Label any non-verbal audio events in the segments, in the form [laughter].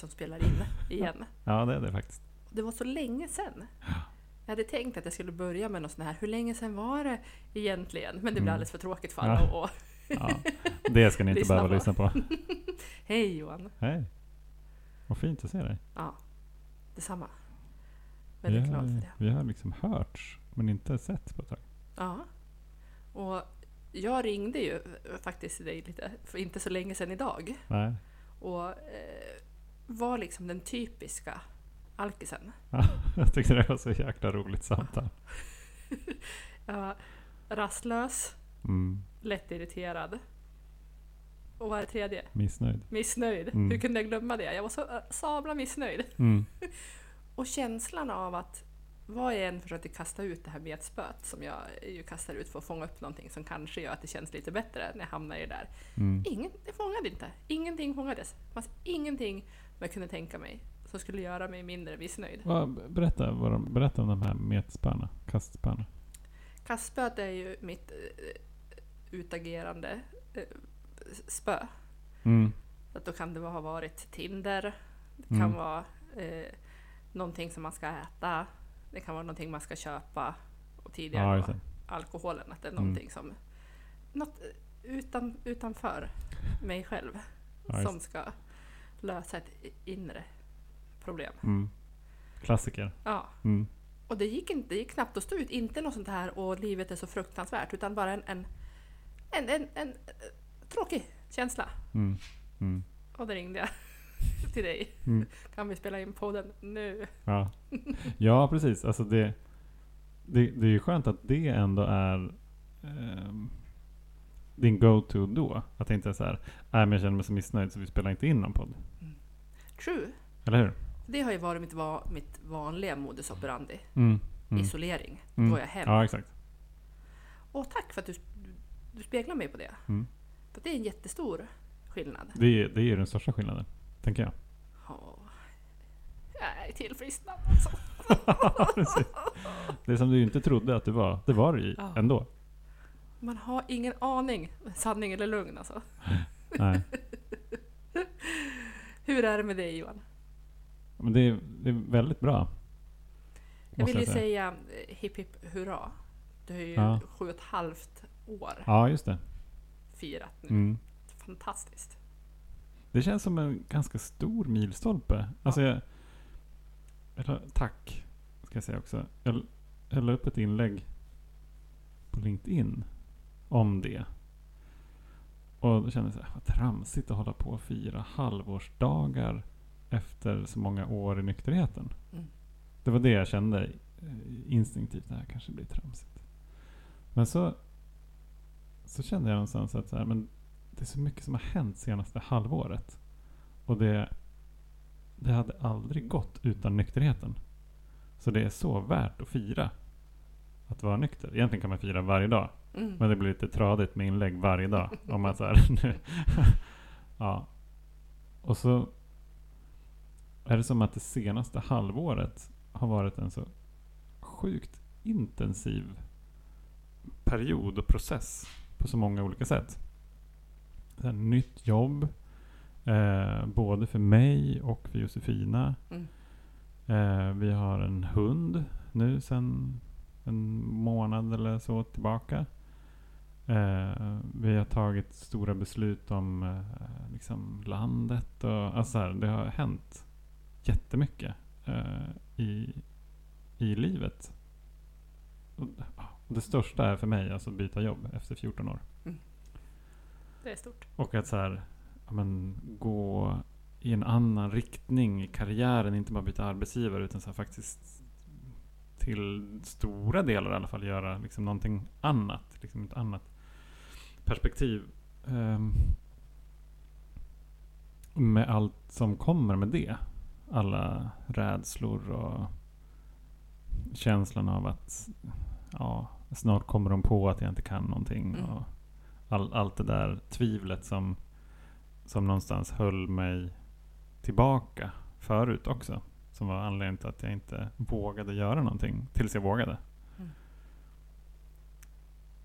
vi som spelar in igen. Ja, det är det faktiskt. Det var så länge sedan. Jag hade tänkt att jag skulle börja med något sånt här, hur länge sedan var det egentligen? Men det blir Mm. alldeles för tråkigt för Ja. alla. Och, Ja, det ska ni inte behöva lyssna på. [laughs] Hej Johan! Hej! Vad fint att se dig. Ja, detsamma. Vi Väldigt har, glad för det. vi har liksom hörts, men inte sett på ett tag. Ja. Och jag ringde ju faktiskt dig lite för inte så länge sedan idag. Nej. Och eh, var liksom den typiska alkisen. Ja, [laughs] jag tyckte det var så jäkla roligt samtal. [laughs] Var rastlös, Mm. lättirriterad. Och vad är det tredje? Missnöjd. Missnöjd. Mm. Hur kunde jag glömma det? Jag var så äh, sabla missnöjd. Mm. [laughs] Och känslan av att vad jag än försökte kasta ut det här metspöet som jag ju kastar ut för att fånga upp någonting som kanske gör att det känns lite bättre när jag hamnar i det där. Mm. Ingen, det fångade inte. Ingenting fångades. Det fanns ingenting jag kunde tänka mig som skulle göra mig mindre missnöjd. Vad- Berätta, vad de, berätta om de här metspöna, kastspöna. Kastspöet är ju mitt eh, utagerande eh, spö. Mm. Att då kan det ha varit Tinder, det kan Mm. vara eh, någonting som man ska äta, det kan vara någonting man ska köpa och tidigare Ja, alkoholen, att det är Mm. någonting som något eh, utan, utanför mig själv Ja, som ska lösa ett inre problem. Mm. Klassiker. Ja. Mm. Och det gick, inte, det gick knappt att stå ut, inte något sånt här och livet är så fruktansvärt, utan bara en, en, en, en, en, eh, tråkig känsla. Mm. Mm. Och då ringde jag [laughs] till dig. Mm. Kan vi spela in podden nu? Ja. ja, precis. Alltså det, det, det är ju skönt att det ändå är ehm, din go-to då. Att det inte är så här, nej men jag känner mig så missnöjd så vi spelar inte in någon podd. True. Eller hur? Det har ju varit mitt, va, mitt vanliga modus operandi. Mm. Mm. Isolering. Mm. Då är jag hem. Ja, exakt. Och tack för att du, du, speglar mig på det. Mm. För det är en jättestor skillnad. Det, är, det är den största skillnaden, tänker jag. Ja. Jag är tillfrisknad alltså. [laughs] Det som du inte trodde att du var, det var du ändå. Man har ingen aning, sanning eller lugn alltså. Nej. [laughs] Hur är det med dig Johan? Men det är, det är väldigt bra. Jag vill ju säga. säga eh, hipp hipp hurra. Du har ju Ja. sju och ett halvt år Ja, just det. firat nu. Mm. Fantastiskt. Det känns som en ganska stor milstolpe. Alltså jag, la- tack, ska jag säga också. Jag, jag la upp ett inlägg på LinkedIn om det. Och då kände jag så här, vad tramsigt att hålla på och fira halvårsdagar efter så många år i nykterheten. Mm. Det var det jag kände instinktivt, det här kanske blir tramsigt. Men så, så kände jag någonstans att så här, men det är så mycket som har hänt senaste halvåret. Och det, det hade aldrig gått utan nykterheten. Så det är så värt att fira att vara nykter. Egentligen kan man fira varje dag. Mm. Men det blir lite tradigt med inlägg varje dag. Om att så här, [laughs] ja. Och så är det som att det senaste halvåret har varit en så sjukt intensiv period och process på så många olika sätt. Så nytt jobb, eh, både för mig och för Josefina. Mm. Eh, vi har en hund nu sedan en månad eller så tillbaka. Eh, vi har tagit stora beslut om eh, liksom landet och alltså så här, det har hänt jättemycket eh, i, i livet. Och, det största är för mig alltså att byta jobb efter 14 år. Det är stort. Och att så här, ja, men, gå i en annan riktning i karriären, inte bara byta arbetsgivare utan så faktiskt till stora delar i alla fall göra liksom någonting annat. Liksom ett annat perspektiv. Ehm, med allt som kommer med det. Alla rädslor och känslan av att ja, snart kommer de på att jag inte kan någonting. Mm. Och all, allt det där tvivlet som, som någonstans höll mig tillbaka förut också. Som var anledningen till att jag inte vågade göra någonting tills jag vågade.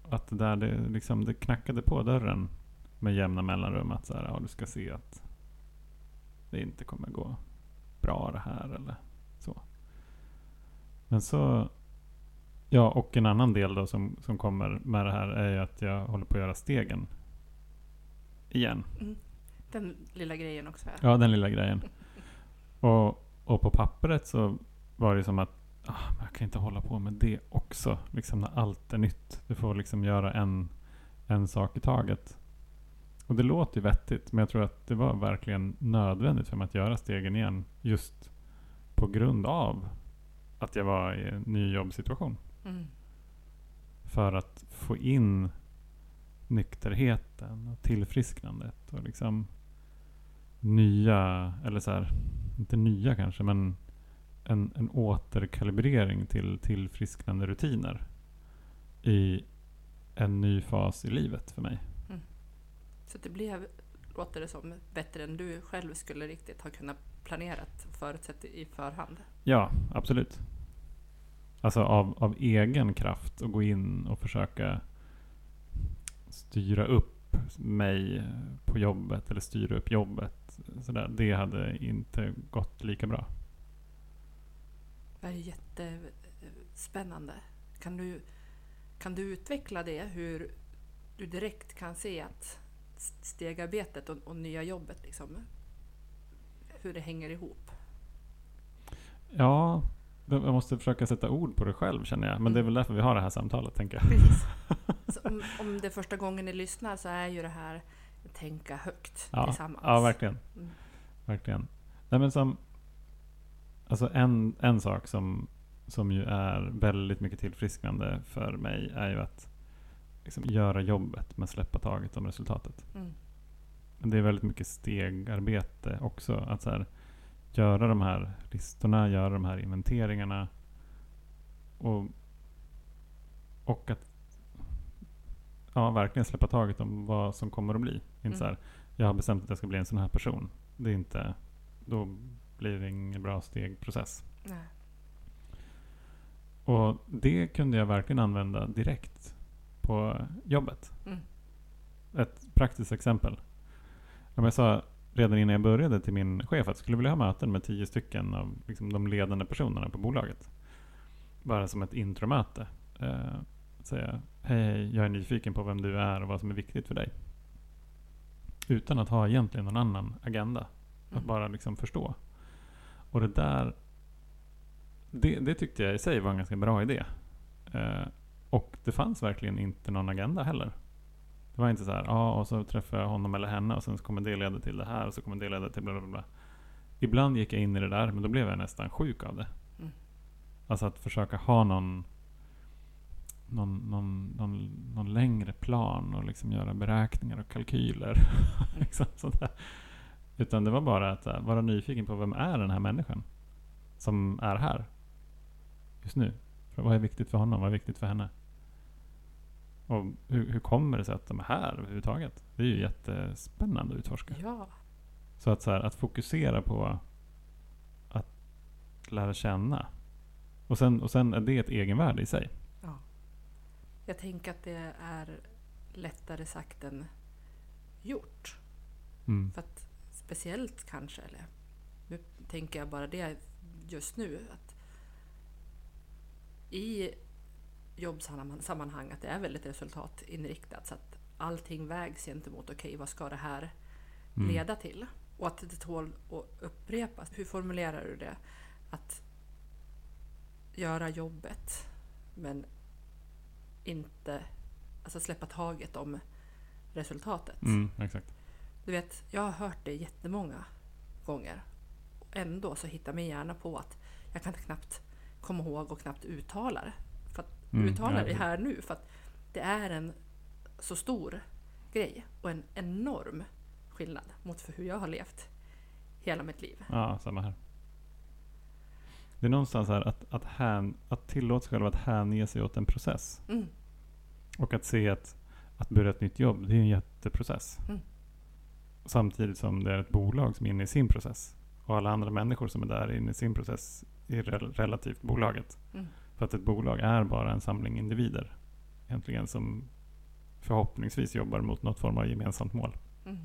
Att där, det, liksom, det knackade på dörren med jämna mellanrum. Att så här, ja, du ska se att det inte kommer gå bra det här eller så. Men så, ja och en annan del då som, som kommer med det här är ju att jag håller på att göra stegen igen. Mm. Den lilla grejen också. Ja. Ja, den lilla grejen. Och, och på pappret så var det som att jag kan inte hålla på med det också. Liksom när allt är nytt. Du får liksom göra en, en sak i taget. Och det låter ju vettigt, men jag tror att det var verkligen nödvändigt för mig att göra stegen igen. Just på grund av att jag var i en ny jobbsituation. Mm. För att få in nykterheten och tillfrisknandet och liksom nya, eller så här, inte nya kanske, men en, en återkalibrering till tillfrisknande rutiner i en ny fas i livet för mig. Så det blev, låter det som, bättre än du själv skulle riktigt ha kunnat planerat förutsett i förhand. Ja, absolut. Alltså av, av egen kraft att gå in och försöka styra upp mig på jobbet eller styra upp jobbet. Sådär. Det hade inte gått lika bra. Det är jättespännande. Kan du, kan du utveckla det, hur du direkt kan se att stegarbetet och, och nya jobbet, liksom, hur det hänger ihop? Ja, jag måste försöka sätta ord på det själv känner jag. Men det är Mm. väl därför vi har det här samtalet tänker jag. [laughs] Om, om det är första gången ni lyssnar så är ju det här tänka högt Ja, tillsammans. ja verkligen. Mm. Verkligen. Nej, men som, alltså en, en sak som, som ju är väldigt mycket tillfrisknande för mig är ju att liksom göra jobbet men släppa taget om resultatet. Mm. Men det är väldigt mycket stegarbete också. Att så här, göra de här listorna, göra de här inventeringarna. Och, och att ja, verkligen släppa taget om vad som kommer att bli. Inte Mm. så här, jag har bestämt att jag ska bli en sån här person. Det är inte, då blir det ingen bra stegprocess. Nej. Och det kunde jag verkligen använda direkt på jobbet. Mm. Ett praktiskt exempel. Jag sa redan innan jag började till min chef att jag skulle vilja ha möten med tio stycken av liksom, de ledande personerna på bolaget. Bara som ett intromöte. Eh, säga hej, hej, jag är nyfiken på vem du är och vad som är viktigt för dig. Utan att ha egentligen någon annan agenda. Att Mm. bara liksom förstå. Och det där, det, det tyckte jag i sig var en ganska bra idé. Eh, och det fanns verkligen inte någon agenda heller. Det var inte så här, ja och så träffar jag honom eller henne och sen så kommer det leda till det här och så kommer det leda till bla bla bla. Ibland gick jag in i det där men då blev jag nästan sjuk av det. Mm. Alltså att försöka ha någon, någon, någon, någon, någon längre plan och liksom göra beräkningar och kalkyler. [laughs] liksom sånt där. Utan det var bara att äh, vara nyfiken på vem är den här människan som är här just nu. Vad är viktigt för honom? Vad är viktigt för henne? Och hur, hur kommer det sig att de är här överhuvudtaget? Det är ju jättespännande att utforska. Ja. Så att, så här, att fokusera på att lära känna. Och sen, och sen är det ett egenvärde i sig. ja. Jag tänker att det är lättare sagt än gjort. Mm. För att speciellt kanske, eller nu tänker jag bara det just nu, att i jobbsammanhang att det är väldigt resultatinriktat. Så att allting vägs gentemot, okej vad ska det här Mm. leda till? Och att det tål att upprepas. Hur formulerar du det? Att göra jobbet men inte alltså släppa taget om resultatet. Mm, exakt. Du vet, jag har hört det jättemånga gånger. Ändå så hittar min hjärna på att jag kan knappt komma ihåg och knappt uttala det. För att Mm, uttala det här nu. För att det är en så stor grej och en enorm skillnad mot för hur jag har levt hela mitt liv. Ja, samma här. Det är någonstans här att, att, hän, att tillåta sig själv att hänge sig åt en process. Mm. Och att se att, att börja ett nytt jobb, det är en jätteprocess. Mm. Samtidigt som det är ett bolag som är inne i sin process. Och alla andra människor som är där inne i sin process är rel- relativt bolaget. Mm. För att ett bolag är bara en samling individer. Egentligen som förhoppningsvis jobbar mot något form av gemensamt mål. Mm.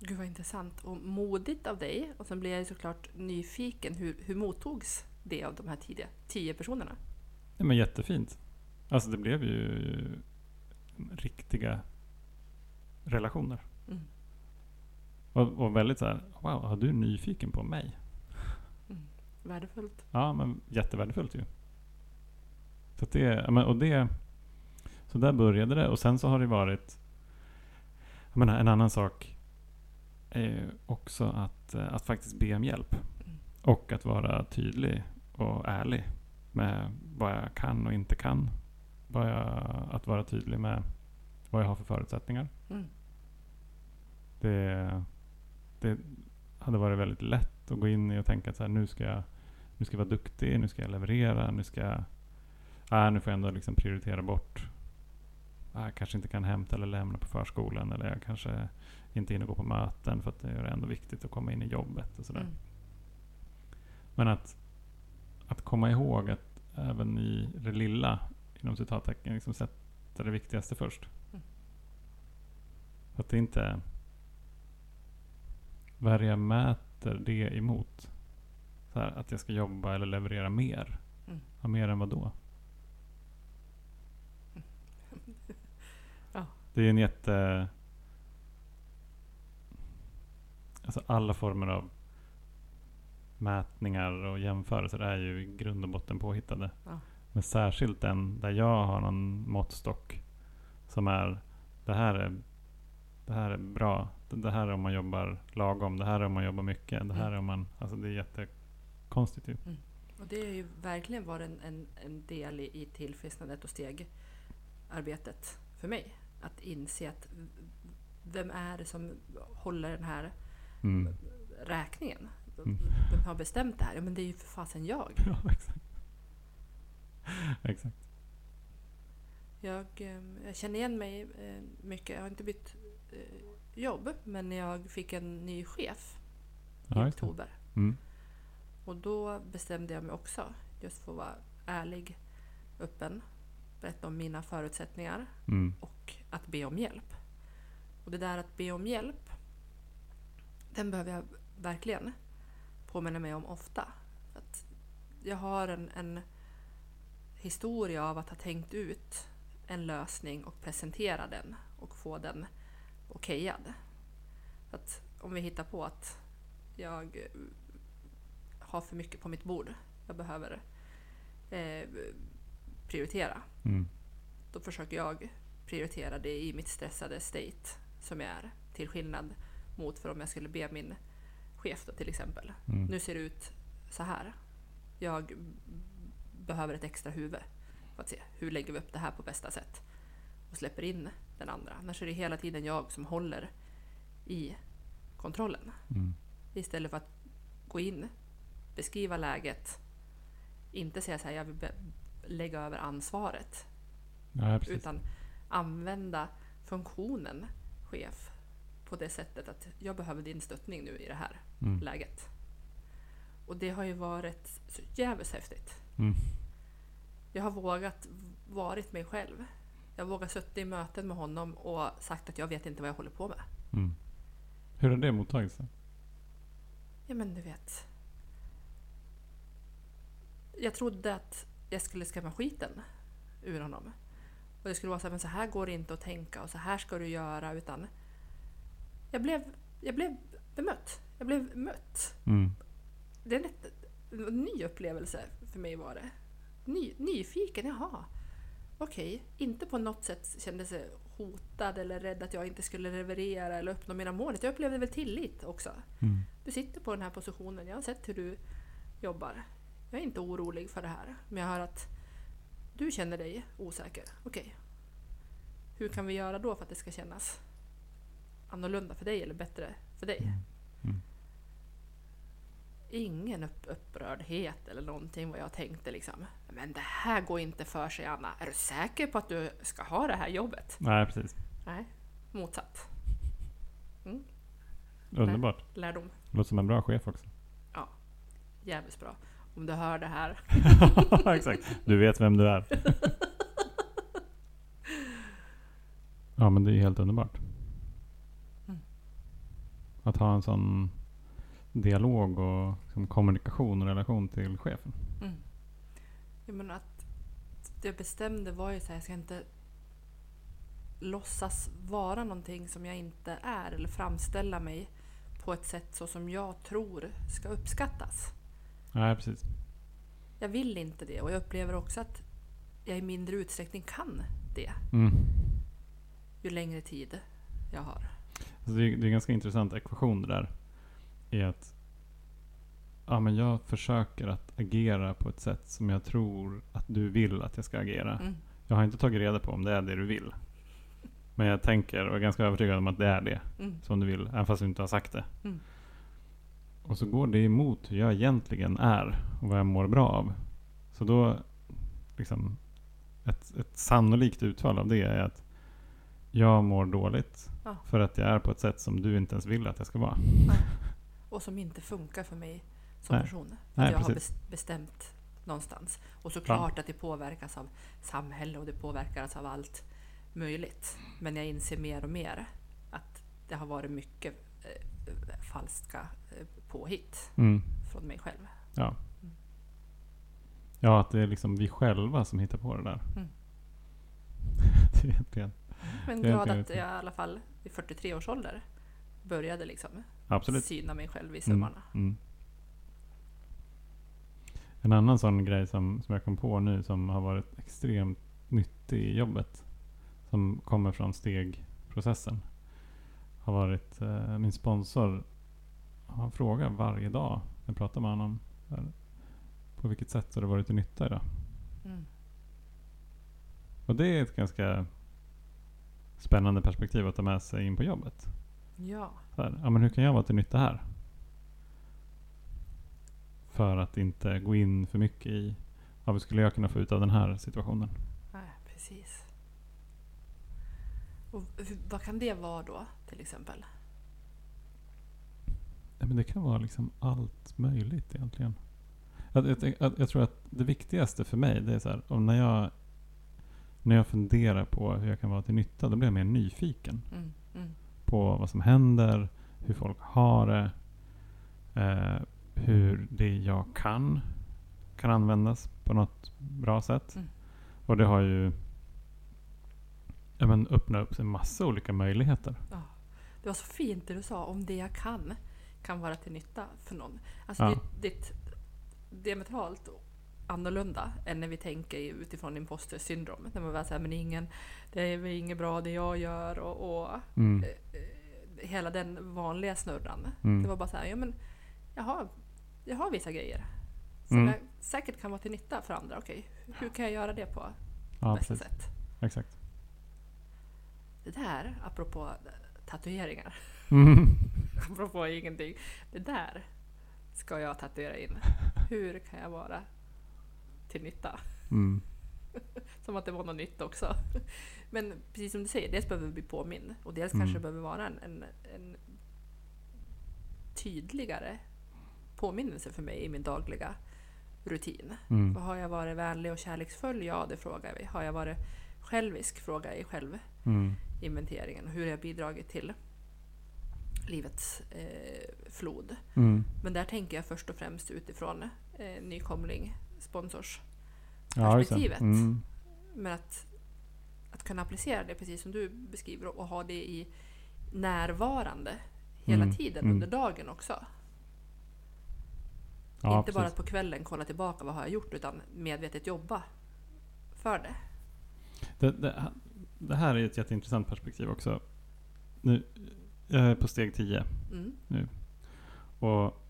Gud vad intressant och modigt av dig. Och sen blir jag såklart nyfiken. Hur, hur mottogs det av de här tidiga tio personerna? Ja, men jättefint. Alltså det blev ju riktiga relationer. Mm. Och, och väldigt så här, wow, har du nyfiken på mig? Värdefullt. Ja, men jättevärdefullt ju. Så det, och det, så där började det och sen så har det varit, jag menar en annan sak är också att, eh, att faktiskt be om hjälp. Mm. Och att vara tydlig och ärlig med vad jag kan och inte kan. Jag, att vara tydlig med vad jag har för förutsättningar. Mm. Det, det hade varit väldigt lätt att gå in i och tänka att så här, nu ska jag nu ska jag vara duktig, nu ska jag leverera, nu ska jag... Äh, nu får jag ändå liksom prioritera bort. Äh, jag kanske inte kan hämta eller lämna på förskolan eller jag kanske inte hinner gå på möten för att det är ändå viktigt att komma in i jobbet och sådär. Mm. Men att, att komma ihåg att även i det lilla, inom citattecken, liksom sätta det viktigaste först. Mm. Att det inte... Vad är det jag mäter det emot? Så här, att jag ska jobba eller leverera mer. Mm. Ja, mer än vad då? [laughs] Ja. Det är en jätte... Alltså alla former av mätningar och jämförelser är ju i grund och botten påhittade. Ja. Men särskilt den där jag har någon måttstock som är det här är, det här är bra. Det här är om man jobbar lagom. Det här är om man jobbar mycket. Det här är om man... Alltså det är jättekonstigt ju. Och det har ju verkligen varit en, en, en del i, i tillfrisknandet och stegarbetet för mig. Att inse att vem är det som håller den här Mm. räkningen? Mm. Vem har bestämt det här? Ja, men det är ju för fasen jag. [laughs] Ja, exakt. [laughs] exakt. Jag, eh, jag känner igen mig eh, mycket. Jag har inte bytt jobb, men jag fick en ny chef i Ja, oktober. Mm. Och då bestämde jag mig också, just för att vara ärlig, öppen, berätta om mina förutsättningar Mm. och att be om hjälp. Och det där att be om hjälp, den behöver jag verkligen påminna mig om ofta. Att jag har en, en historia av att ha tänkt ut en lösning och presentera den och få den okejad. Att om vi hittar på att jag har för mycket på mitt bord, jag behöver eh, prioritera, Mm. då försöker jag prioritera det i mitt stressade state som jag är. Till skillnad mot för om jag skulle be min chef då till exempel. Mm. Nu ser det ut så här. Jag behöver ett extra huvud för att se hur lägger vi upp det här på bästa sätt och släpper in den andra. Annars är det hela tiden jag som håller i kontrollen Mm. istället för att gå in, beskriva läget, inte säga så här jag vill lägga över ansvaret Ja, utan använda funktionen chef på det sättet att jag behöver din stöttning nu i det här Mm. läget. Och det har ju varit så jävligt häftigt. Mm. Jag har vågat varit mig själv. Jag har vågat suttit i möten med honom och sagt att jag vet inte vad jag håller på med. Mm. Hur har det mottagits? Ja men du vet. Jag trodde att jag skulle skrämma skiten ur honom. Och det skulle vara så här, men så här går det inte att tänka och så här ska du göra. Utan jag blev, jag blev bemött. Jag blev mött. Mm. Det är en ny upplevelse för mig var det. Ny, nyfiken, jaha. Okej, inte på något sätt kände sig hotad eller rädd att jag inte skulle leverera eller uppnå mina mål. Jag upplevde väl tillit också. Mm. Du sitter på den här positionen, jag har sett hur du jobbar. Jag är inte orolig för det här, men jag hör att du känner dig osäker. Okej. Hur kan vi göra då för att det ska kännas annorlunda för dig eller bättre för dig? Mm. Ingen upp, upprördhet eller någonting vad jag tänkte liksom. Men det här går inte för sig Anna. Är du säker på att du ska ha det här jobbet? Nej, precis. Nej, motsatt. Underbart. Lärdom. Låter som en bra chef också. Jävligt bra. Om du hör det här. [laughs] Exakt. Du vet vem du är. [laughs] Ja, men det är helt underbart. Mm. Att ha en sån dialog och liksom, kommunikation och relation till chefen. Mm. Jag menar att det jag bestämde var ju så här, jag ska inte låtsas vara någonting som jag inte är eller framställa mig på ett sätt så som jag tror ska uppskattas. Nej, precis. Jag vill inte det och jag upplever också att jag i mindre utsträckning kan det Mm. ju längre tid jag har. Alltså det, är, det är en ganska intressant ekvation det där. I att ja, men jag försöker att agera på ett sätt som jag tror att du vill att jag ska agera. Mm. Jag har inte tagit reda på om det är det du vill. Men jag tänker och är ganska övertygad om att det är det Mm. som du vill, även fast du inte har sagt det. Mm. Och så går det emot hur jag egentligen är och vad jag mår bra av. Så då, liksom, ett, ett sannolikt utfall av det är att jag mår dåligt Ja. för att jag är på ett sätt som du inte ens vill att jag ska vara. Och som inte funkar för mig som Nej. person. För Nej, att jag har precis. bes- bestämt någonstans. Och såklart att det påverkas av samhälle och det påverkas av allt möjligt. Men jag inser mer och mer att det har varit mycket eh, falska eh, påhitt Mm. från mig själv. Ja. Mm. Ja, att det är liksom vi själva som hittar på det där. Mm. [laughs] det är egentligen, Men glad att jag i alla fall vid 43 års ålder började liksom absolut. syna mig själv i Mm. sömmarna. Mm. En annan sån grej som, som jag kom på nu som har varit extremt nyttig i jobbet. Som kommer från stegprocessen. Har varit eh, min sponsor. Han frågar varje dag. Jag pratar med honom. här, På vilket sätt har det varit till nytta idag? Mm. Och det är ett ganska spännande perspektiv att ta med sig in på jobbet. Ja, här, ja, men hur kan jag vara till nytta här? För att inte gå in för mycket i vad skulle jag kunna få ut av den här situationen? nej, precis. Och vad kan det vara då till exempel? Ja, men det kan vara liksom allt möjligt egentligen. Jag, jag, jag, jag tror att det viktigaste för mig det är så här, om när jag när jag funderar på hur jag kan vara till nytta, då blir jag mer nyfiken Mm, mm, på vad som händer, hur folk har det, eh, hur det jag kan kan användas på något bra sätt. Mm. Och det har ju ja, men öppnat upp en massa olika möjligheter. ja. Det var så fint det du sa, om det jag kan kan vara till nytta för någon. Alltså Ja. det, det är diametralt annorlunda än när vi tänker utifrån imposter syndrom. När man bara säger men ingen, det är väl inget bra det jag gör och, och Mm. eh, hela den vanliga snurran. Mm. Det var bara så här, ja men jag har, jag har vissa grejer som Mm. jag säkert kan vara till nytta för andra. Okej, hur kan jag göra det på Ja, bästa precis. sätt? Exakt. Det där, apropå tatueringar, Mm. [laughs] apropå ingenting. Det där ska jag tatuera in. [laughs] Hur kan jag vara till nytta? Mm. [laughs] Som att det var något nytt också. Men precis som du säger, dels behöver vi bli påmind och dels Mm. kanske det behöver vara en, en, en tydligare påminnelse för mig i min dagliga rutin. Mm. Har jag varit vänlig och kärleksfull? Ja, det frågar vi. Har jag varit självisk? Frågar jag i självinventeringen. Mm. Hur har jag bidragit till livets eh, flod? Mm. Men där tänker jag först och främst utifrån eh, nykomling, sponsors Ja. Mm. Men att, att kunna applicera det precis som du beskriver och, ha det i närvarande hela Mm, tiden mm. under dagen också. Ja, Inte bara precis. att på kvällen kolla tillbaka vad har jag gjort utan medvetet jobba för det. Det, det, det här är ett jätteintressant perspektiv också. Nu, jag är på steg 10 Mm. och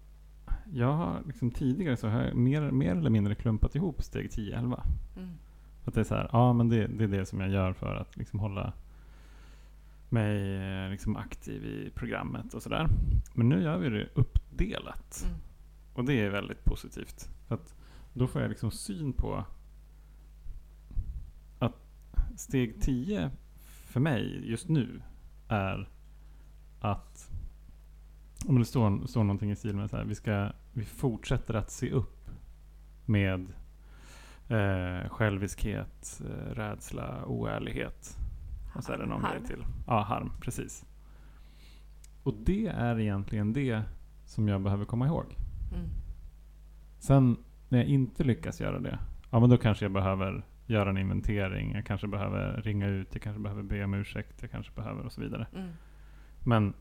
jag har liksom tidigare så har jag mer, mer eller mindre klumpat ihop steg 10 11. Mm. Att det är så här, ja men det, det är det som jag gör för att liksom hålla mig eh, liksom aktiv i programmet och sådär. Men nu gör vi det uppdelat. Mm. Och det är väldigt positivt. För att då får jag liksom syn på att steg 10 för mig just nu är att om det står, står någonting i stil med så här, vi, ska, vi fortsätter att se upp med eh, själviskhet, eh, rädsla, oärlighet. Och så är det någon grej till. Ja, harm, precis. och det är egentligen det som jag behöver komma ihåg. Mm. Sen när jag inte lyckas göra det, ja men då kanske jag behöver göra en inventering. Jag kanske behöver ringa ut, jag kanske behöver be om ursäkt, jag kanske behöver och så vidare. Mm. Men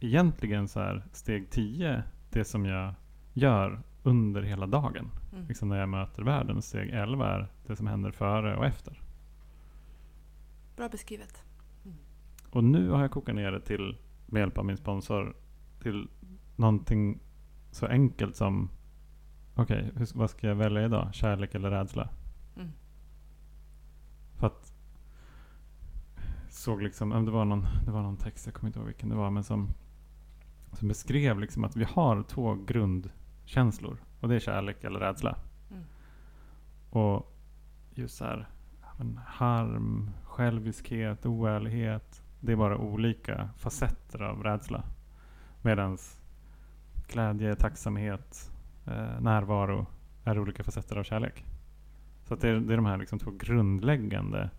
egentligen så är steg 10 det som jag gör under hela dagen. Mm. Liksom när jag möter världen. Steg 11 är det som händer före och efter. Bra beskrivet. Och nu har jag kokat ner det till, med hjälp av min sponsor, till någonting så enkelt som Okej, hur- vad ska jag välja idag? Kärlek eller rädsla? Mm. För att såg liksom, om det var någon, det var någon text, jag kommer inte ihåg vilken det var, men som, som beskrev liksom att vi har två grundkänslor. Och det är kärlek eller rädsla. Mm. Och just så här, harm, själviskhet, oärlighet. Det är bara olika facetter av rädsla. Medan glädje, tacksamhet, eh, närvaro är olika facetter av kärlek. Så det, är, det är de här liksom två grundläggande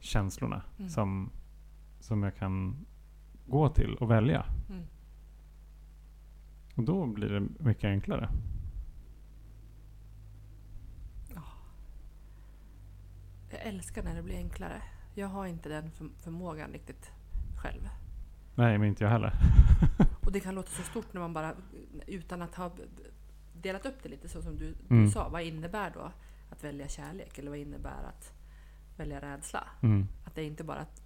känslorna Mm. som, som jag kan gå till och välja. Mm. Och då blir det mycket enklare. Jag älskar när det blir enklare. Jag har inte den för- förmågan riktigt själv. Nej, men inte jag heller. [laughs] Och det kan låta så stort när man bara, utan att ha delat upp det lite så som du, Mm. du sa. Vad innebär då att välja kärlek? Eller vad innebär att välja rädsla? Mm. Att det är inte bara ett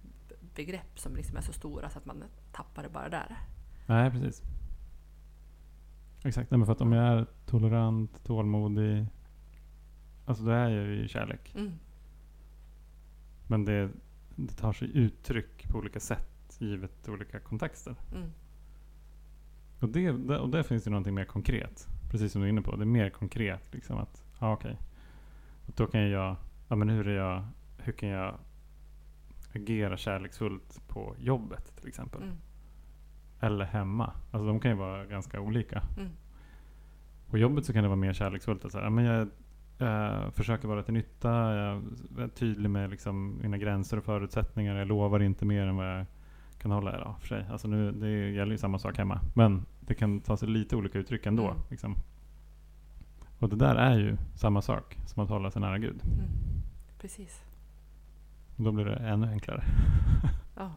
begrepp som liksom är så stora så att man tappar det bara där. Nej, precis. Exakt. Nej, men för att om jag är tolerant, tålmodig. Alltså då är jag ju i kärlek. Mm. Men det, det tar sig uttryck på olika sätt givet olika kontexter. Mm. Och det, det- och där finns det någonting mer konkret. Precis som du är inne på. Det är mer konkret. Liksom att, ja okej. Och Då kan jag, ja men hur är jag, hur kan jag agera kärleksfullt på jobbet till exempel? Mm. Eller hemma. Alltså de kan ju vara ganska olika. Mm. På jobbet så kan det vara mer kärleksfullt. Att men jag eh, försöker vara till nytta. Jag är tydlig med liksom mina gränser och förutsättningar. Jag lovar inte mer än vad jag kan hålla. Ja, för sig. Alltså nu, det gäller ju samma sak hemma. Men det kan ta sig lite olika uttryck ändå. Mm. Liksom. Och det där är ju samma sak som att hålla sig nära Gud. Mm. Precis. Och då blir det ännu enklare. Ja.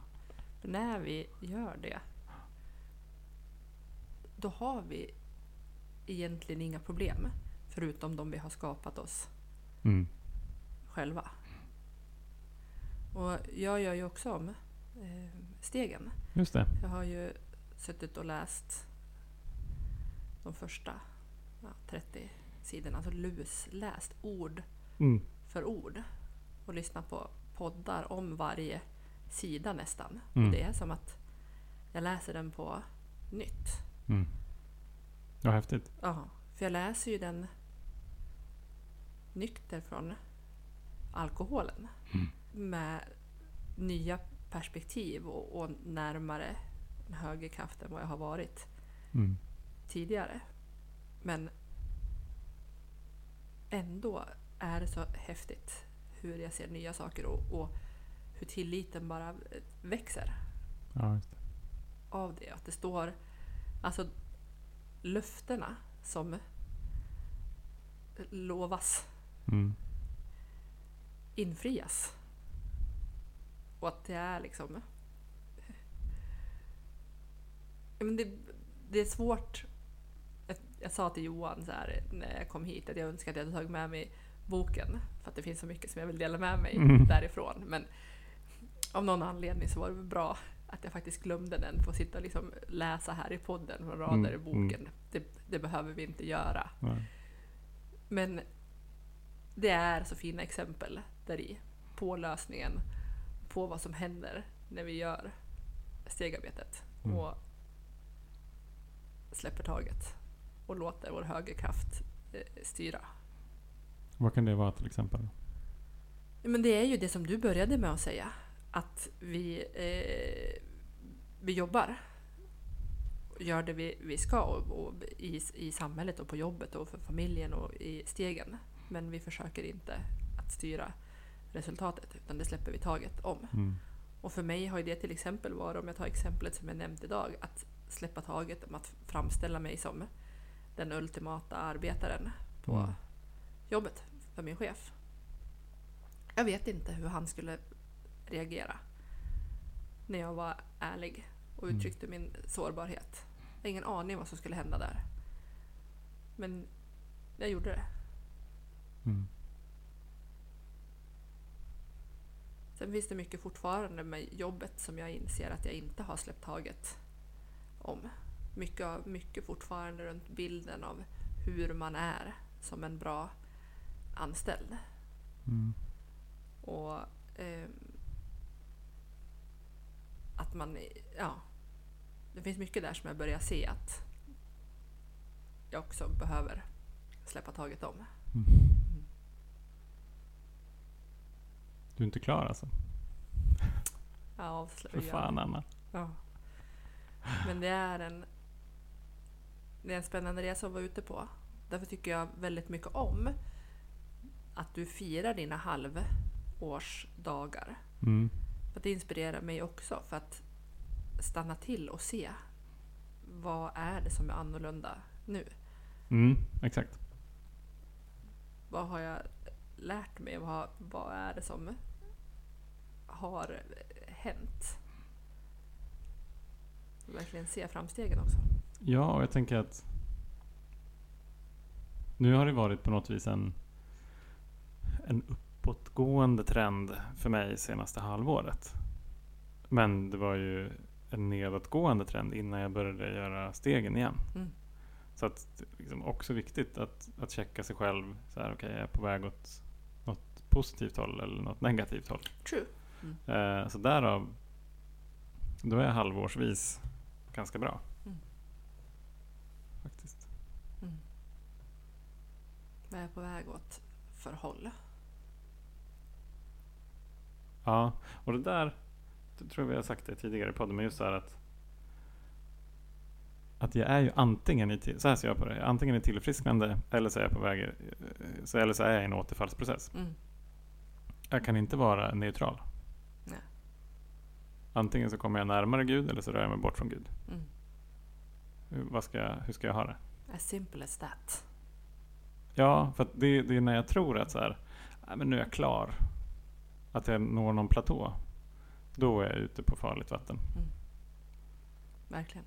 När vi gör det, då har vi egentligen inga problem. Förutom de vi har skapat oss Mm. själva. Och jag gör ju också om eh, stegen. Just det. Jag har ju suttit och läst de första ja, 30 sidorna, alltså lusläst ord Mm. för ord och lyssnat på poddar om varje sida nästan. Mm. Och det är som att jag läser den på nytt. Mm. Ja, häftigt. Ja, för jag läser ju den nykter från alkoholen. Mm. Med nya perspektiv och, och närmare en högre kraft än vad jag har varit Mm. tidigare. Men ändå är det så häftigt hur jag ser nya saker och, och hur tilliten bara växer Ja, det. av det. Att det står, alltså löftena som lovas Mm. infrias. Och att det är liksom... Men det, det är svårt. Jag, jag sa till Johan så här, när jag kom hit att jag önskar att jag hade tagit med mig boken. För att det finns så mycket som jag vill dela med mig Mm. därifrån. Men av någon anledning så var det bra att jag faktiskt glömde den. Få sitta och liksom läsa här i podden från rader Mm, i boken. Det, det behöver vi inte göra. Ja. Men det är så fina exempel där i på lösningen på vad som händer när vi gör stegarbetet Mm. och släpper taget och låter vår högerkraft eh, styra. Vad kan det vara till exempel? Men det är ju det som du började med att säga, att vi, eh, vi jobbar gör det vi, vi ska och, och i, i samhället och på jobbet och för familjen och i stegen. Men vi försöker inte att styra resultatet utan det släpper vi taget om. Mm. Och för mig har ju det till exempel varit, om jag tar exemplet som jag nämnt idag, att släppa taget om att framställa mig som den ultimata arbetaren på Mm. jobbet för min chef. Jag vet inte hur han skulle reagera när jag var ärlig och Mm. uttryckte min sårbarhet. Jag har ingen aning vad som skulle hända där. Men jag gjorde det. Mm. Sen finns det mycket fortfarande med jobbet som jag inser att jag inte har släppt taget om. Mycket, mycket fortfarande runt bilden av hur man är som en bra anställd. Mm. Och ehm, att man, ja, det finns mycket där som jag börjar se att jag också behöver släppa taget om. Mm. Du är inte klar alltså? Ja, avslöja. För fan Anna. Ja. Men det är en det är en spännande resa att vara ute på. Därför tycker jag väldigt mycket om att du firar dina halvårsdagar. Mm. För att det inspirerar mig också för att stanna till och se vad är det som är annorlunda nu? Mm, exakt. Vad har jag lärt mig? Vad, vad är det som har hänt? Verkligen se framstegen också. Ja, och jag tänker att nu har det varit på något vis en, en uppåtgående trend för mig senaste halvåret. Men det var ju en nedåtgående trend innan jag började göra stegen igen. Mm. Så att det är liksom också viktigt att, att checka sig själv. Så här, okay, jag är på väg åt något positivt håll eller något negativt håll. True. Eh, så därav, då är jag halvårsvis ganska bra. Mm. Faktiskt. Mm. Vad är jag på väg åt för håll? Ja, och det där, det tror jag vi har sagt det tidigare i podden, men just så här att att jag är ju antingen i, till- så här ser jag på det, antingen i tillfrisknande eller så är jag på väg, i- så, eller så är jag i en återfallsprocess. Mm. Jag kan inte vara neutral. Nej. Antingen så kommer jag närmare Gud eller så rör jag mig bort från Gud. Mm. Hur, vad ska jag, hur ska jag ha det? As simple as that. Ja, för att det, det är när jag tror att så här, men nu är jag klar. Att jag når någon platå. Då är jag ute på farligt vatten. Mm. Verkligen.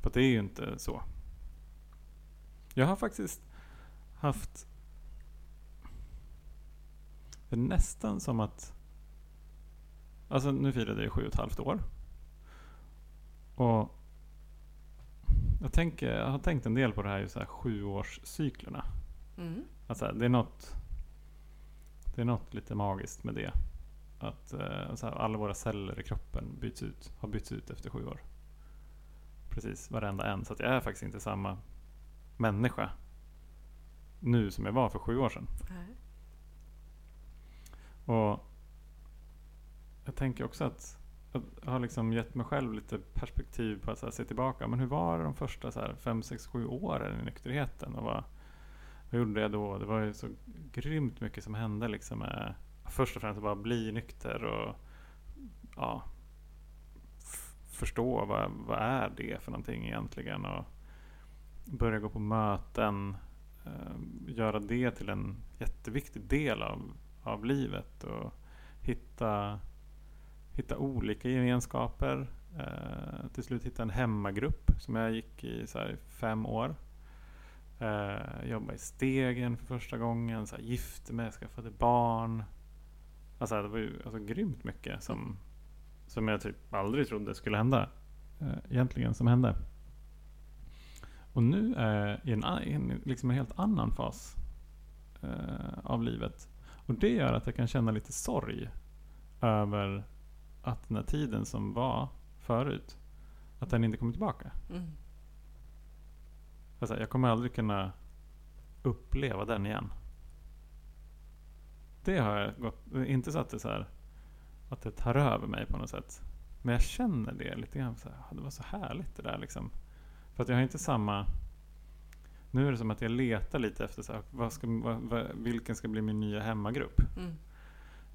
För det är ju inte så. Jag har faktiskt haft... Det är nästan som att... Alltså nu firade jag sju och ett halvt år. Och jag, tänker, jag har tänkt en del på det här, just så här sjuårscyklerna. Mm. Alltså, det är något Det är något lite magiskt med det. Att eh, här, alla våra celler i kroppen byts ut, har bytts ut efter sju år. Precis, varenda en. Så att jag är faktiskt inte samma människa nu som jag var för sju år sedan. Nej. Och jag tänker också att jag har liksom gett mig själv lite perspektiv på att se tillbaka. Men hur var det de första så här, fem, sex, sju åren i nykterheten? Och vad, vad gjorde jag då? Det var ju så grymt mycket som hände. Liksom, med, först och främst att bara bli nykter och ja, förstå vad, vad är det för någonting egentligen. Och börja gå på möten. Eh, göra det till en jätteviktig del av, av livet. Och hitta, hitta olika gemenskaper. Eh, till slut hitta en hemmagrupp som jag gick i så här, fem år. Uh, jobba i Stegen för första gången. Så här, gifte mig, skaffade barn. Alltså det var ju alltså, grymt mycket som, som jag typ aldrig trodde skulle hända. Uh, egentligen som hände. Och nu är jag i en, i en, liksom en helt annan fas uh, av livet. Och det gör att jag kan känna lite sorg över att den här tiden som var förut, att den inte kommer tillbaka. Mm. Jag kommer aldrig kunna uppleva den igen. Det har jag gått, inte så att det, så här, att det tar över mig på något sätt. Men jag känner det lite grann. Så här, "Ah, det var så härligt det där liksom. För att jag har inte samma... Nu är det som att jag letar lite efter så här, vad ska, vad, vilken ska bli min nya hemmagrupp. Mm.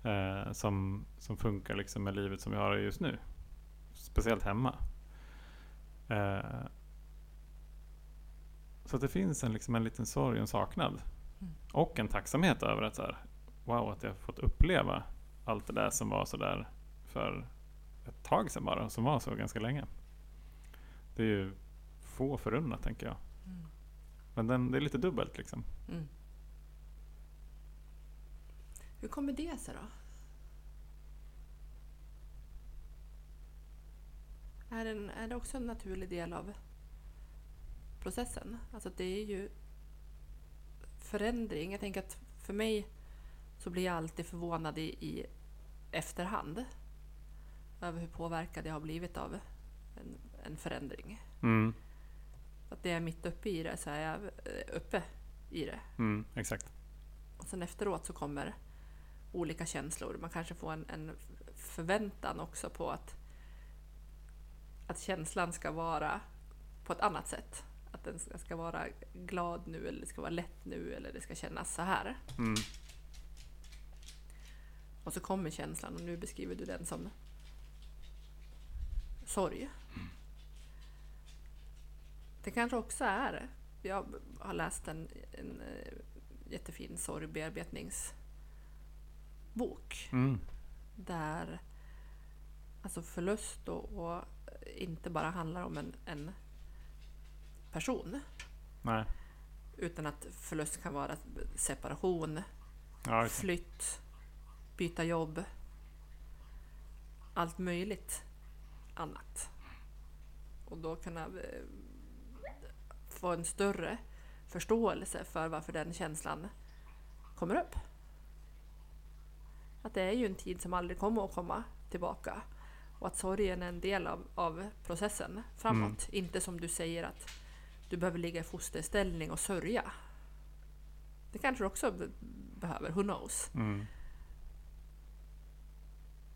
Eh, som, som funkar liksom med livet som vi har just nu. Speciellt hemma. Eh, så att det finns en, liksom en liten sorg och en saknad. Mm. Och en tacksamhet över att så här, wow, att jag fått uppleva allt det där som var så där för ett tag sedan bara, som var så ganska länge. Det är ju få förunnat tänker jag. Mm. Men den, det är lite dubbelt liksom. Mm. Hur kommer det sig då? Är, en, är det också en naturlig del av processen? Alltså det är ju förändring. Jag tänker att för mig så blir jag alltid förvånad i, i efterhand över hur påverkad jag har blivit av en, en förändring. Mm, Att det är mitt uppe i det så är jag eh, uppe i det. mm, exakt. Och sen efteråt så kommer olika känslor. Man kanske får en, en förväntan också på att, att känslan ska vara på ett annat sätt. Att den ska, ska vara glad nu, eller det ska vara lätt nu, eller det ska kännas så här. Mm, Och så kommer känslan och nu beskriver du den som sorg. Det kanske också är, jag har läst en, en eh, jättefin sorgbearbetningsbok mm, där alltså förlust och, och inte bara handlar om en, en person nej. utan att förlust kan vara separation, Ja, flytt, byta jobb, allt möjligt annat. Och då kunna eh, få en större förståelse för varför den känslan kommer upp. Att det är ju en tid som aldrig kommer att komma tillbaka. Och att sorgen är en del av, av processen framåt. Inte som du säger att du behöver ligga i fosterställning och sörja. Det kanske du också be- behöver, who knows. Mm.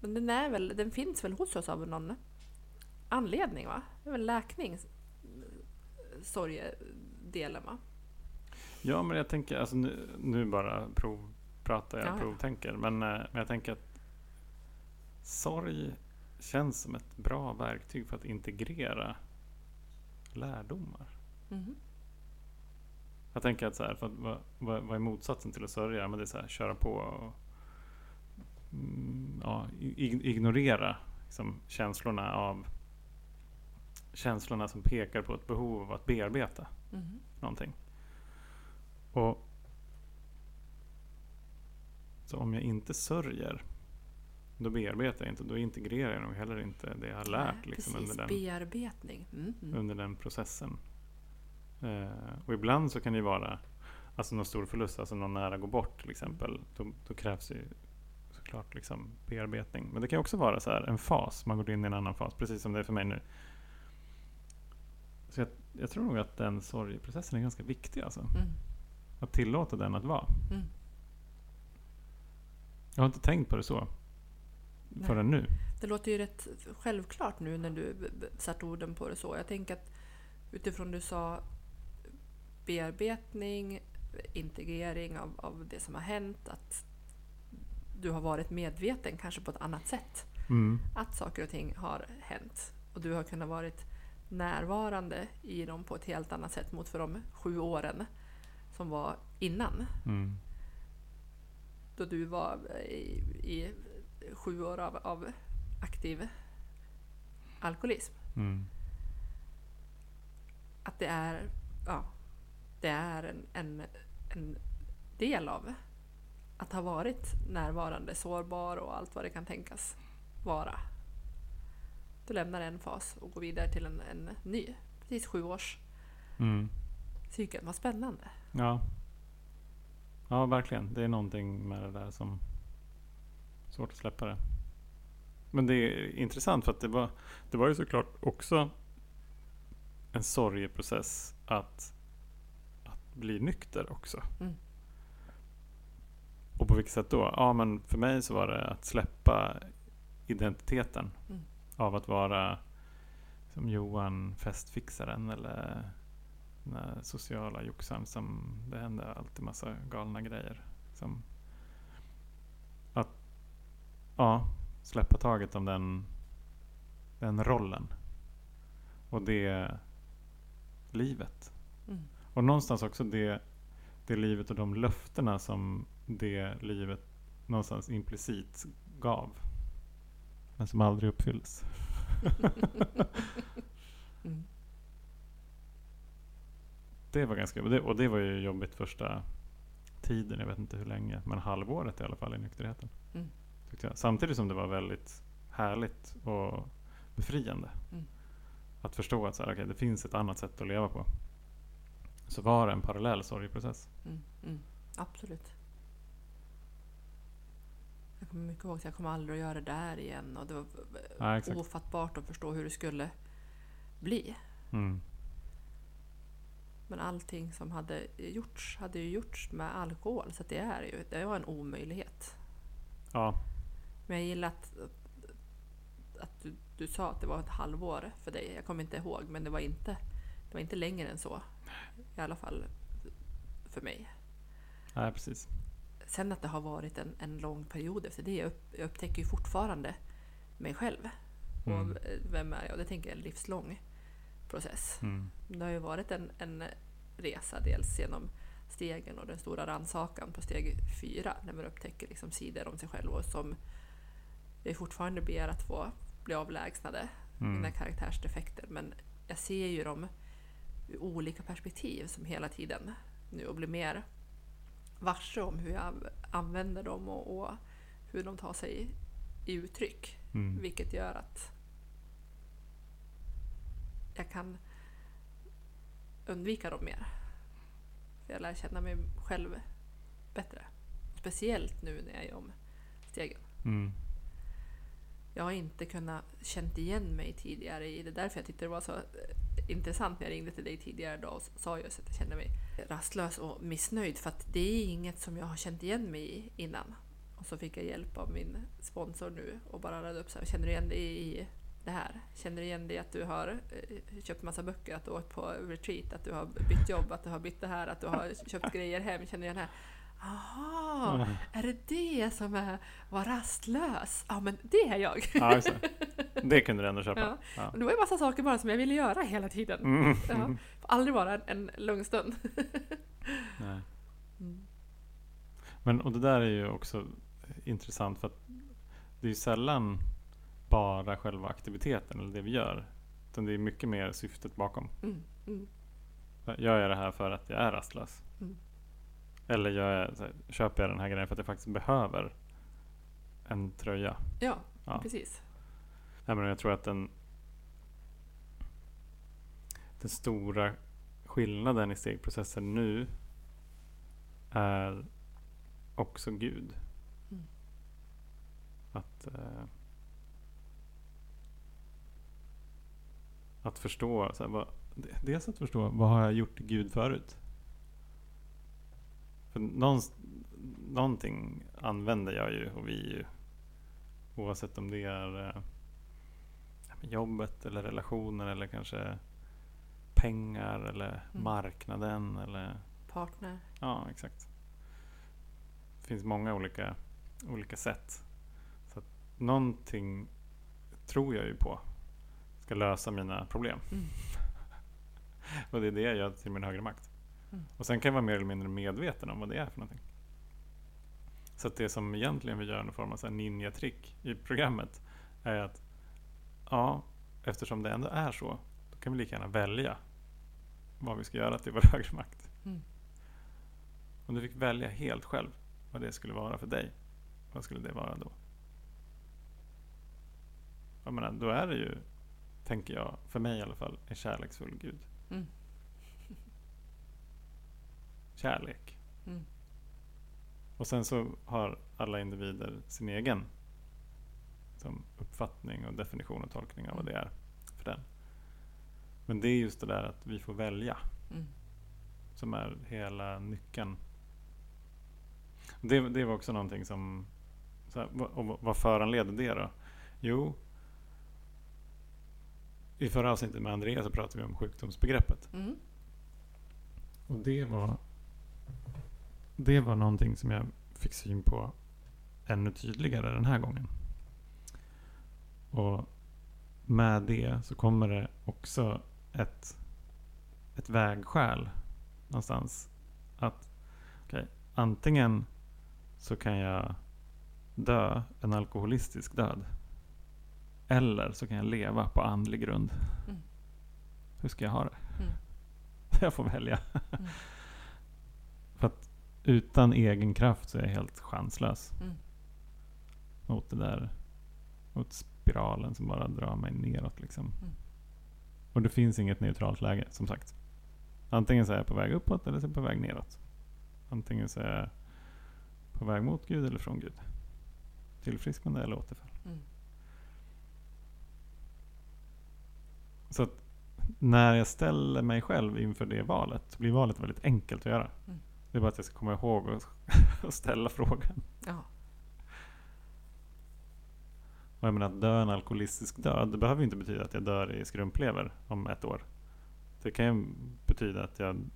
Men den, är väl, den finns väl hos oss av någon anledning va? Det är väl läkning, sorgedelen va? Ja, men jag tänker, alltså nu, nu bara provpratar jag, Ja, ja. provtänker. Men, eh, men jag tänker att sorg känns som ett bra verktyg för att integrera lärdomar. Mhm. Jag tänker att så här, för att, vad, vad, vad är motsatsen till att sörja? Men det är så här, köra på och mm, ja, ignorera liksom, känslorna av känslorna som pekar på ett behov av att bearbeta Mhm. någonting. Och så om jag inte sörjer, då bearbetar jag inte, då integrerar jag nog heller inte det jag har lärt Nej, liksom, precis, under, den, bearbetning. Mm, mm. under den processen. Eh, och ibland så kan det ju vara alltså någon stor förlust, alltså någon nära går bort till exempel. Då, då krävs ju såklart liksom bearbetning. Men det kan också vara så här en fas, man går in i en annan fas, precis som det är för mig nu. Så jag, jag tror nog att den sorgprocessen är ganska viktig alltså. Mm, Att tillåta den att vara. mm. Jag har inte tänkt på det så. Nej. Förrän nu. Det låter ju rätt självklart nu när du satt orden på det så. Jag tänker att utifrån du sa bearbetning, integrering av, av det som har hänt, att du har varit medveten kanske på ett annat sätt. Mm. Att saker och ting har hänt. Och du har kunnat varit närvarande i dem på ett helt annat sätt mot för de sju åren som var innan. Mm. Då du var i, i sju år av, av aktiv alkoholism. Mm. Att det är, ja, det är en, en, en del av att ha varit närvarande, sårbar och allt vad det kan tänkas vara. Du lämnar en fas och går vidare till en, en ny. Precis sju års Mm. cykel. Vad spännande. Ja. Ja, verkligen. Det är någonting med det där som svårt att släppa det. Men det är intressant för att det var, det var ju såklart också en sorgeprocess att, bli nykter också. Mm. Och på vilket sätt då? Ja, men för mig så var det att släppa identiteten Mm. av att vara som Johan festfixaren eller den sociala joxaren som det hände alltid massa galna grejer. Som att ja, släppa taget om den, den rollen. Och det livet. Och någonstans också det, det livet och de löftena som det livet någonstans implicit gav. Men som aldrig uppfylldes. [laughs] Mm. Det var ganska, och det, och det var ju jobbigt första tiden, jag vet inte hur länge, men halvåret i alla fall i nykterheten. Mm. Samtidigt som det var väldigt härligt och befriande. Mm. Att förstå att så här, okay, det finns ett annat sätt att leva på. Så var det en parallell sorgeprocess. Mm, mm, absolut. Jag kommer mycket ihåg att jag kommer aldrig att göra det där igen och det var Ja, exakt. ofattbart att förstå hur det skulle bli. Mm. Men allting som hade gjorts hade ju gjorts med alkohol så det är ju det var en omöjlighet. Ja, Men jag gillar att, att du, du sa att det var ett halvår för dig. Jag kommer inte ihåg men det var inte, det var inte längre än så. I alla fall för mig. nej, precis. Sen att det har varit en, en lång period efter det. Jag, upp, jag upptäcker ju fortfarande mig själv. Mm. Och vem är jag? Det tänker jag är en livslång process. Mm. Det har ju varit en, en resa dels genom stegen och den stora rannsakan på steg fyra när man upptäcker liksom sidor om sig själv och som jag fortfarande ber att få bli avlägsnade, mina Mm. karaktärsdefekter. Men jag ser ju dem olika perspektiv som hela tiden nu och blir mer varse om hur jag använder dem och, och hur de tar sig i uttryck. Mm. Vilket gör att jag kan undvika dem mer. För jag lär känna mig själv bättre. Speciellt nu när jag är om stegen. Mm. Jag har inte kunnat känt igen mig tidigare i det. Därför jag tyckte det var så eh, intressant när jag ringde till dig tidigare idag och sa just att jag känner mig rastlös och missnöjd. För att det är inget som jag har känt igen mig i innan. Och så fick jag hjälp av min sponsor nu och bara radade upp så här. Känner du igen dig i det här? Känner du igen dig i att du har eh, köpt massa böcker, att du har åkt på retreat, att du har bytt jobb, att du har bytt det här, att du har köpt grejer hem? Känner du igen det här? Aha, Mm. är det det som är var rastlös? Ja, men det är jag. Ja, just det. kunde du ändå köpa. Ja. Ja. Och det var ju massa saker bara som jag ville göra hela tiden. Mm. Ja. Får aldrig vara en, en lugn stund. [laughs] Nej. Mm. Men och det där är ju också intressant för att det är ju sällan bara själva aktiviteten eller det vi gör. Utan det är mycket mer syftet bakom. Mm. Mm. Gör jag det här för att jag är rastlös? Mm. Eller jag, så här, köper jag den här grejen för att jag faktiskt behöver en tröja? Ja, Ja. precis. Nej, men jag tror att den, den stora skillnaden i stegprocessen nu är också Gud. Mm. Att, eh, att förstå, så här, vad, dels att förstå vad har jag gjort Gud förut? För någonst, någonting använder jag ju och vi ju oavsett om det är eh, jobbet eller relationer eller kanske pengar eller Mm. marknaden eller Partner. Ja, exakt. Det finns många olika, olika sätt. Så att någonting tror jag ju på ska lösa mina problem. Mm. [laughs] Och det är det jag gör till min högre makt. Mm. Och sen kan jag vara mer eller mindre medveten om vad det är för någonting. Så att det som egentligen vi gör någon form av ninja-trick i programmet är att ja, eftersom det ändå är så, då kan vi lika gärna välja vad vi ska göra till vår [laughs] högre makt. Mm. Om du fick välja helt själv vad det skulle vara för dig, vad skulle det vara då? Jag menar, då är det ju, tänker jag, för mig i alla fall, en kärleksfull Gud. Mm. Kärlek. Mm. Och sen så har alla individer sin egen som uppfattning och definition och tolkning av vad det är för den. Men det är just det där att vi får välja Mm. som är hela nyckeln. Det, det var också någonting som... Så här, och vad föranleder det då? Jo, i förra avsnittet med Andreas så pratade vi om sjukdomsbegreppet. Mm. Och det var... Det var någonting som jag fick syn på ännu tydligare den här gången. Och med det så kommer det också ett, ett vägskäl någonstans. Att okay, antingen så kan jag dö en alkoholistisk död. Eller så kan jag leva på andlig grund. Mm. Hur ska jag ha det? Mm. [laughs] Jag får välja. Mm. För att utan egen kraft så är jag helt chanslös. Mm. Mot det där. Mot spiralen som bara drar mig neråt liksom. Mm. Och det finns inget neutralt läge som sagt. Antingen så är jag på väg uppåt eller så är jag på väg neråt. Antingen så är jag på väg mot Gud eller från Gud. Tillfrisknande eller återfall. Mm. Så att när jag ställer mig själv inför det valet så blir valet väldigt enkelt att göra. Mm. Det är bara att jag ska komma ihåg att [laughs] att ställa frågan. Ja. Och jag menar att dö en alkoholistisk död, det behöver ju inte betyda att jag dör i skrumplever om ett år. Det kan ju betyda att jag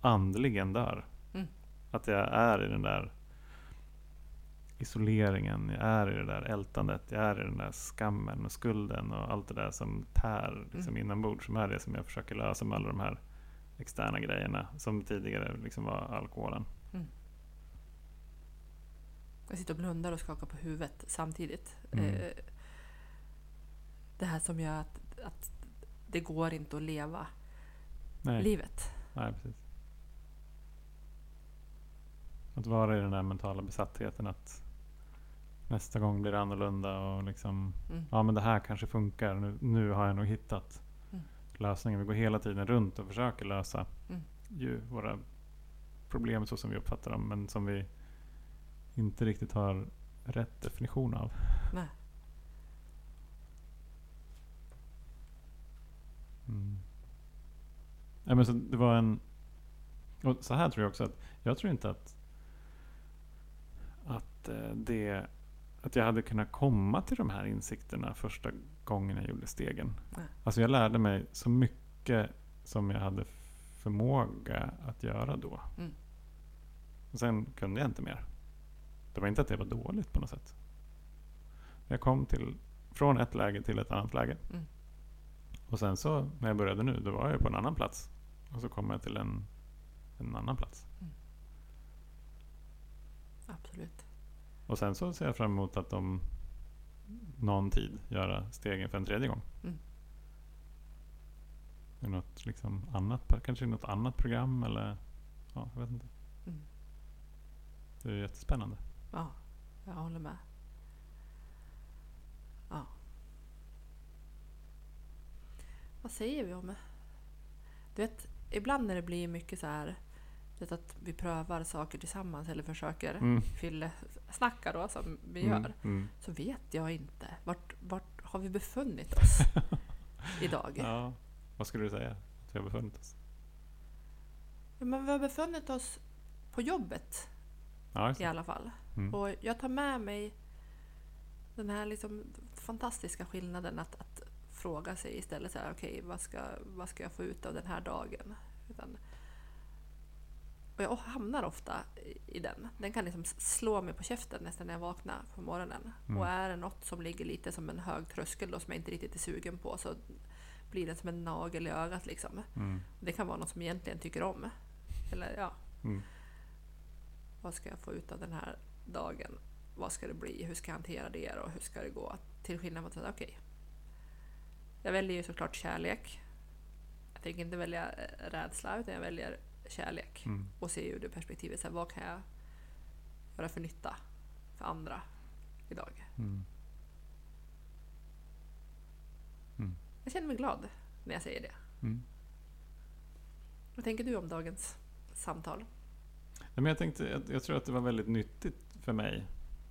andligen dör. Mm. Att jag är i den där isoleringen, jag är i det där ältandet, jag är i den där skammen och skulden och allt det där som tär liksom Mm. inombords. Som är det som jag försöker lösa med alla de här externa grejerna som tidigare liksom var alkoholen. Jag sitter och blundar och skakar på huvudet samtidigt. Mm. Eh, det här som gör att, att det går inte att leva Nej, livet. nej precis. Att vara i den där mentala besattheten att nästa gång blir det annorlunda och liksom Mm. ja men det här kanske funkar. Nu, nu har jag nog hittat Mm. Lösningen. Vi går hela tiden runt och försöker lösa Mm. ju våra problem så som vi uppfattar dem. Men som vi inte riktigt har rätt definition av. Nej. Mm. Ja, men så det var en... Och så här tror jag också att jag tror inte att att eh, det att jag hade kunnat komma till de här insikterna första gången jag gjorde stegen. Nej. Alltså jag lärde mig så mycket som jag hade förmåga att göra då. Mm. Och sen kunde jag inte mer. Det var inte att det var dåligt på något sätt. Jag kom till, från ett läge till ett annat läge. Mm. Och sen så när jag började nu, då var jag på en annan plats. Och så kom jag till en, en annan plats. Absolut. Och sen så ser jag fram emot att om någon tid göra stegen för en tredje gång. Mm. I något liksom annat, kanske i något annat program eller ja, jag vet inte. Mm. Det är jättespännande. Ja, jag håller med. Ja. Vad säger vi om... Du vet, ibland när det blir mycket så här... Vet att vi prövar saker tillsammans eller försöker Mm. fylla, snacka då som vi Mm, gör. mm. Så vet jag inte. Vart, vart har vi befunnit oss [laughs] idag? Ja, vad skulle du säga att vi har befunnit oss? Ja, Men vi har befunnit oss på jobbet Ja, i alla fall. Mm. Och jag tar med mig den här liksom fantastiska skillnaden att, att fråga sig istället så här, okej, vad, ska, vad ska jag få ut av den här dagen? Utan, och jag hamnar ofta i, den. Den kan liksom slå mig på käften nästan när jag vaknar på morgonen. Mm. Och är det något som ligger lite som en hög tröskel då, som jag inte riktigt är sugen på så blir den som en nagel i ögat. Liksom. Mm. Det kan vara något som jag egentligen tycker om. Eller ja, Mm. vad ska jag få ut av den här dagen? Vad ska det bli? Hur ska jag hantera det och hur ska det gå? Till skillnad från att okej. Jag väljer ju såklart kärlek. Jag tänker inte välja eh, rädsla utan jag väljer kärlek. Mm. Och se ur det perspektivet, så här, vad kan jag göra för nytta för andra idag? Mm. Mm. Jag känner mig glad när jag säger det. Mm. Vad tänker du om dagens samtal? Ja, men jag, tänkte, jag, jag tror att det var väldigt nyttigt för mig,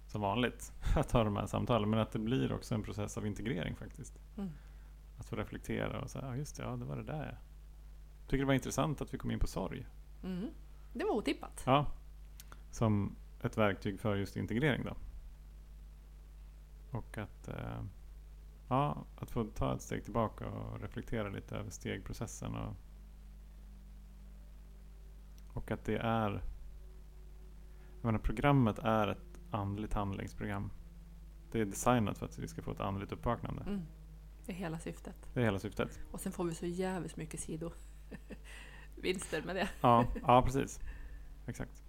som vanligt, [laughs] att ha de här samtalen. Men att det blir också en process av integrering faktiskt. Mm. Att få reflektera och säga, ja just det, ja det var det där. Tycker det var intressant att vi kom in på sorg. Mm. Det var otippat. Ja. Som ett verktyg för just integrering då. Och att, eh, ja, att få ta ett steg tillbaka och reflektera lite över stegprocessen. Och, och att det är... Jag menar, programmet är ett andligt handlingsprogram. Det är designat för att vi ska få ett andligt uppvaknande. Mm. Det är hela syftet. Det är hela syftet. Och sen får vi så jävligt mycket sidovinster med det. Ja, ja precis. Exakt.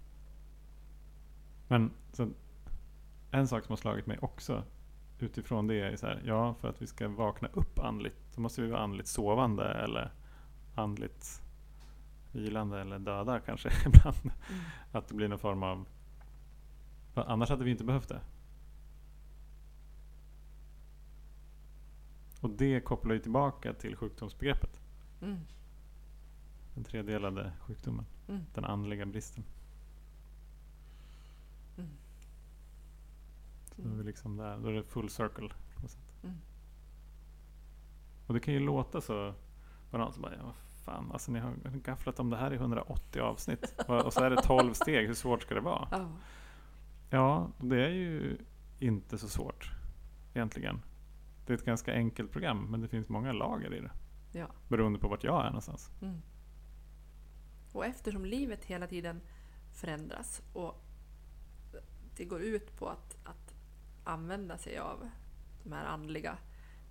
Men så, en sak som har slagit mig också utifrån det är så här, ja för att vi ska vakna upp andligt så måste vi vara andligt sovande eller andligt vilande eller döda kanske [laughs] ibland. Mm. Att det blir någon form av... Annars hade vi inte behövt det. Och det kopplar ju tillbaka till sjukdomsbegreppet. Mm. Den tredelade sjukdomen. Mm. Den andliga bristen. Mm. Så då är vi liksom där. Då är det full circle. På något sätt. Mm. Och det kan ju låta så. Bara, ja, fan, alltså ni har gafflat om det här i 180 avsnitt. Och så är det 12 steg. Hur svårt ska det vara? Ja. Ja, det är ju inte så svårt egentligen. Det är ett ganska enkelt program, men det finns många lager i det. Ja. Beroende på vart jag är någonstans. Mm. Och eftersom livet hela tiden förändras och det går ut på att, att använda sig av de här andliga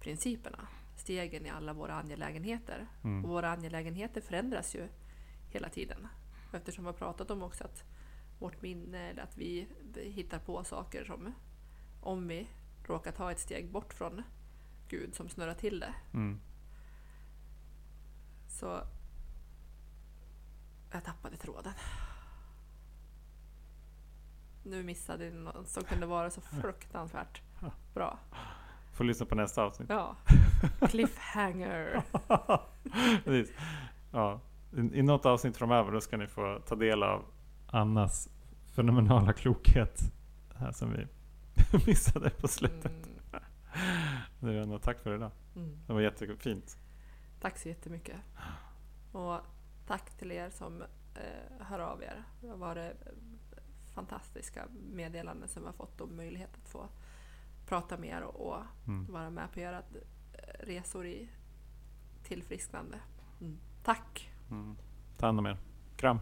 principerna, stegen i alla våra angelägenheter. Mm. Och våra angelägenheter förändras ju hela tiden. Och eftersom vi har pratat om också att vårt minne, eller att vi hittar på saker som om vi råkar ta ett steg bort från Gud som snurrar till det, Mm. så jag tappade tråden. Nu missade jag något som kunde vara så fruktansvärt bra. Får lyssna på nästa avsnitt. Ja. Cliffhanger. [laughs] Precis. Ja. I, I något avsnitt framöver då ska ni få ta del av Annas fenomenala klokhet. Här som vi [laughs] missade på slutet. Mm. Ändå tack för idag. Mm. Det var jättefint. Tack så jättemycket. Och tack till er som eh, hör av er. Det har varit fantastiska meddelanden som vi har fått om möjlighet att få prata med er och, och Mm. vara med på era eh, resor i tillfrisknande. Mm. Tack! Mm. Ta hand om er. Kram.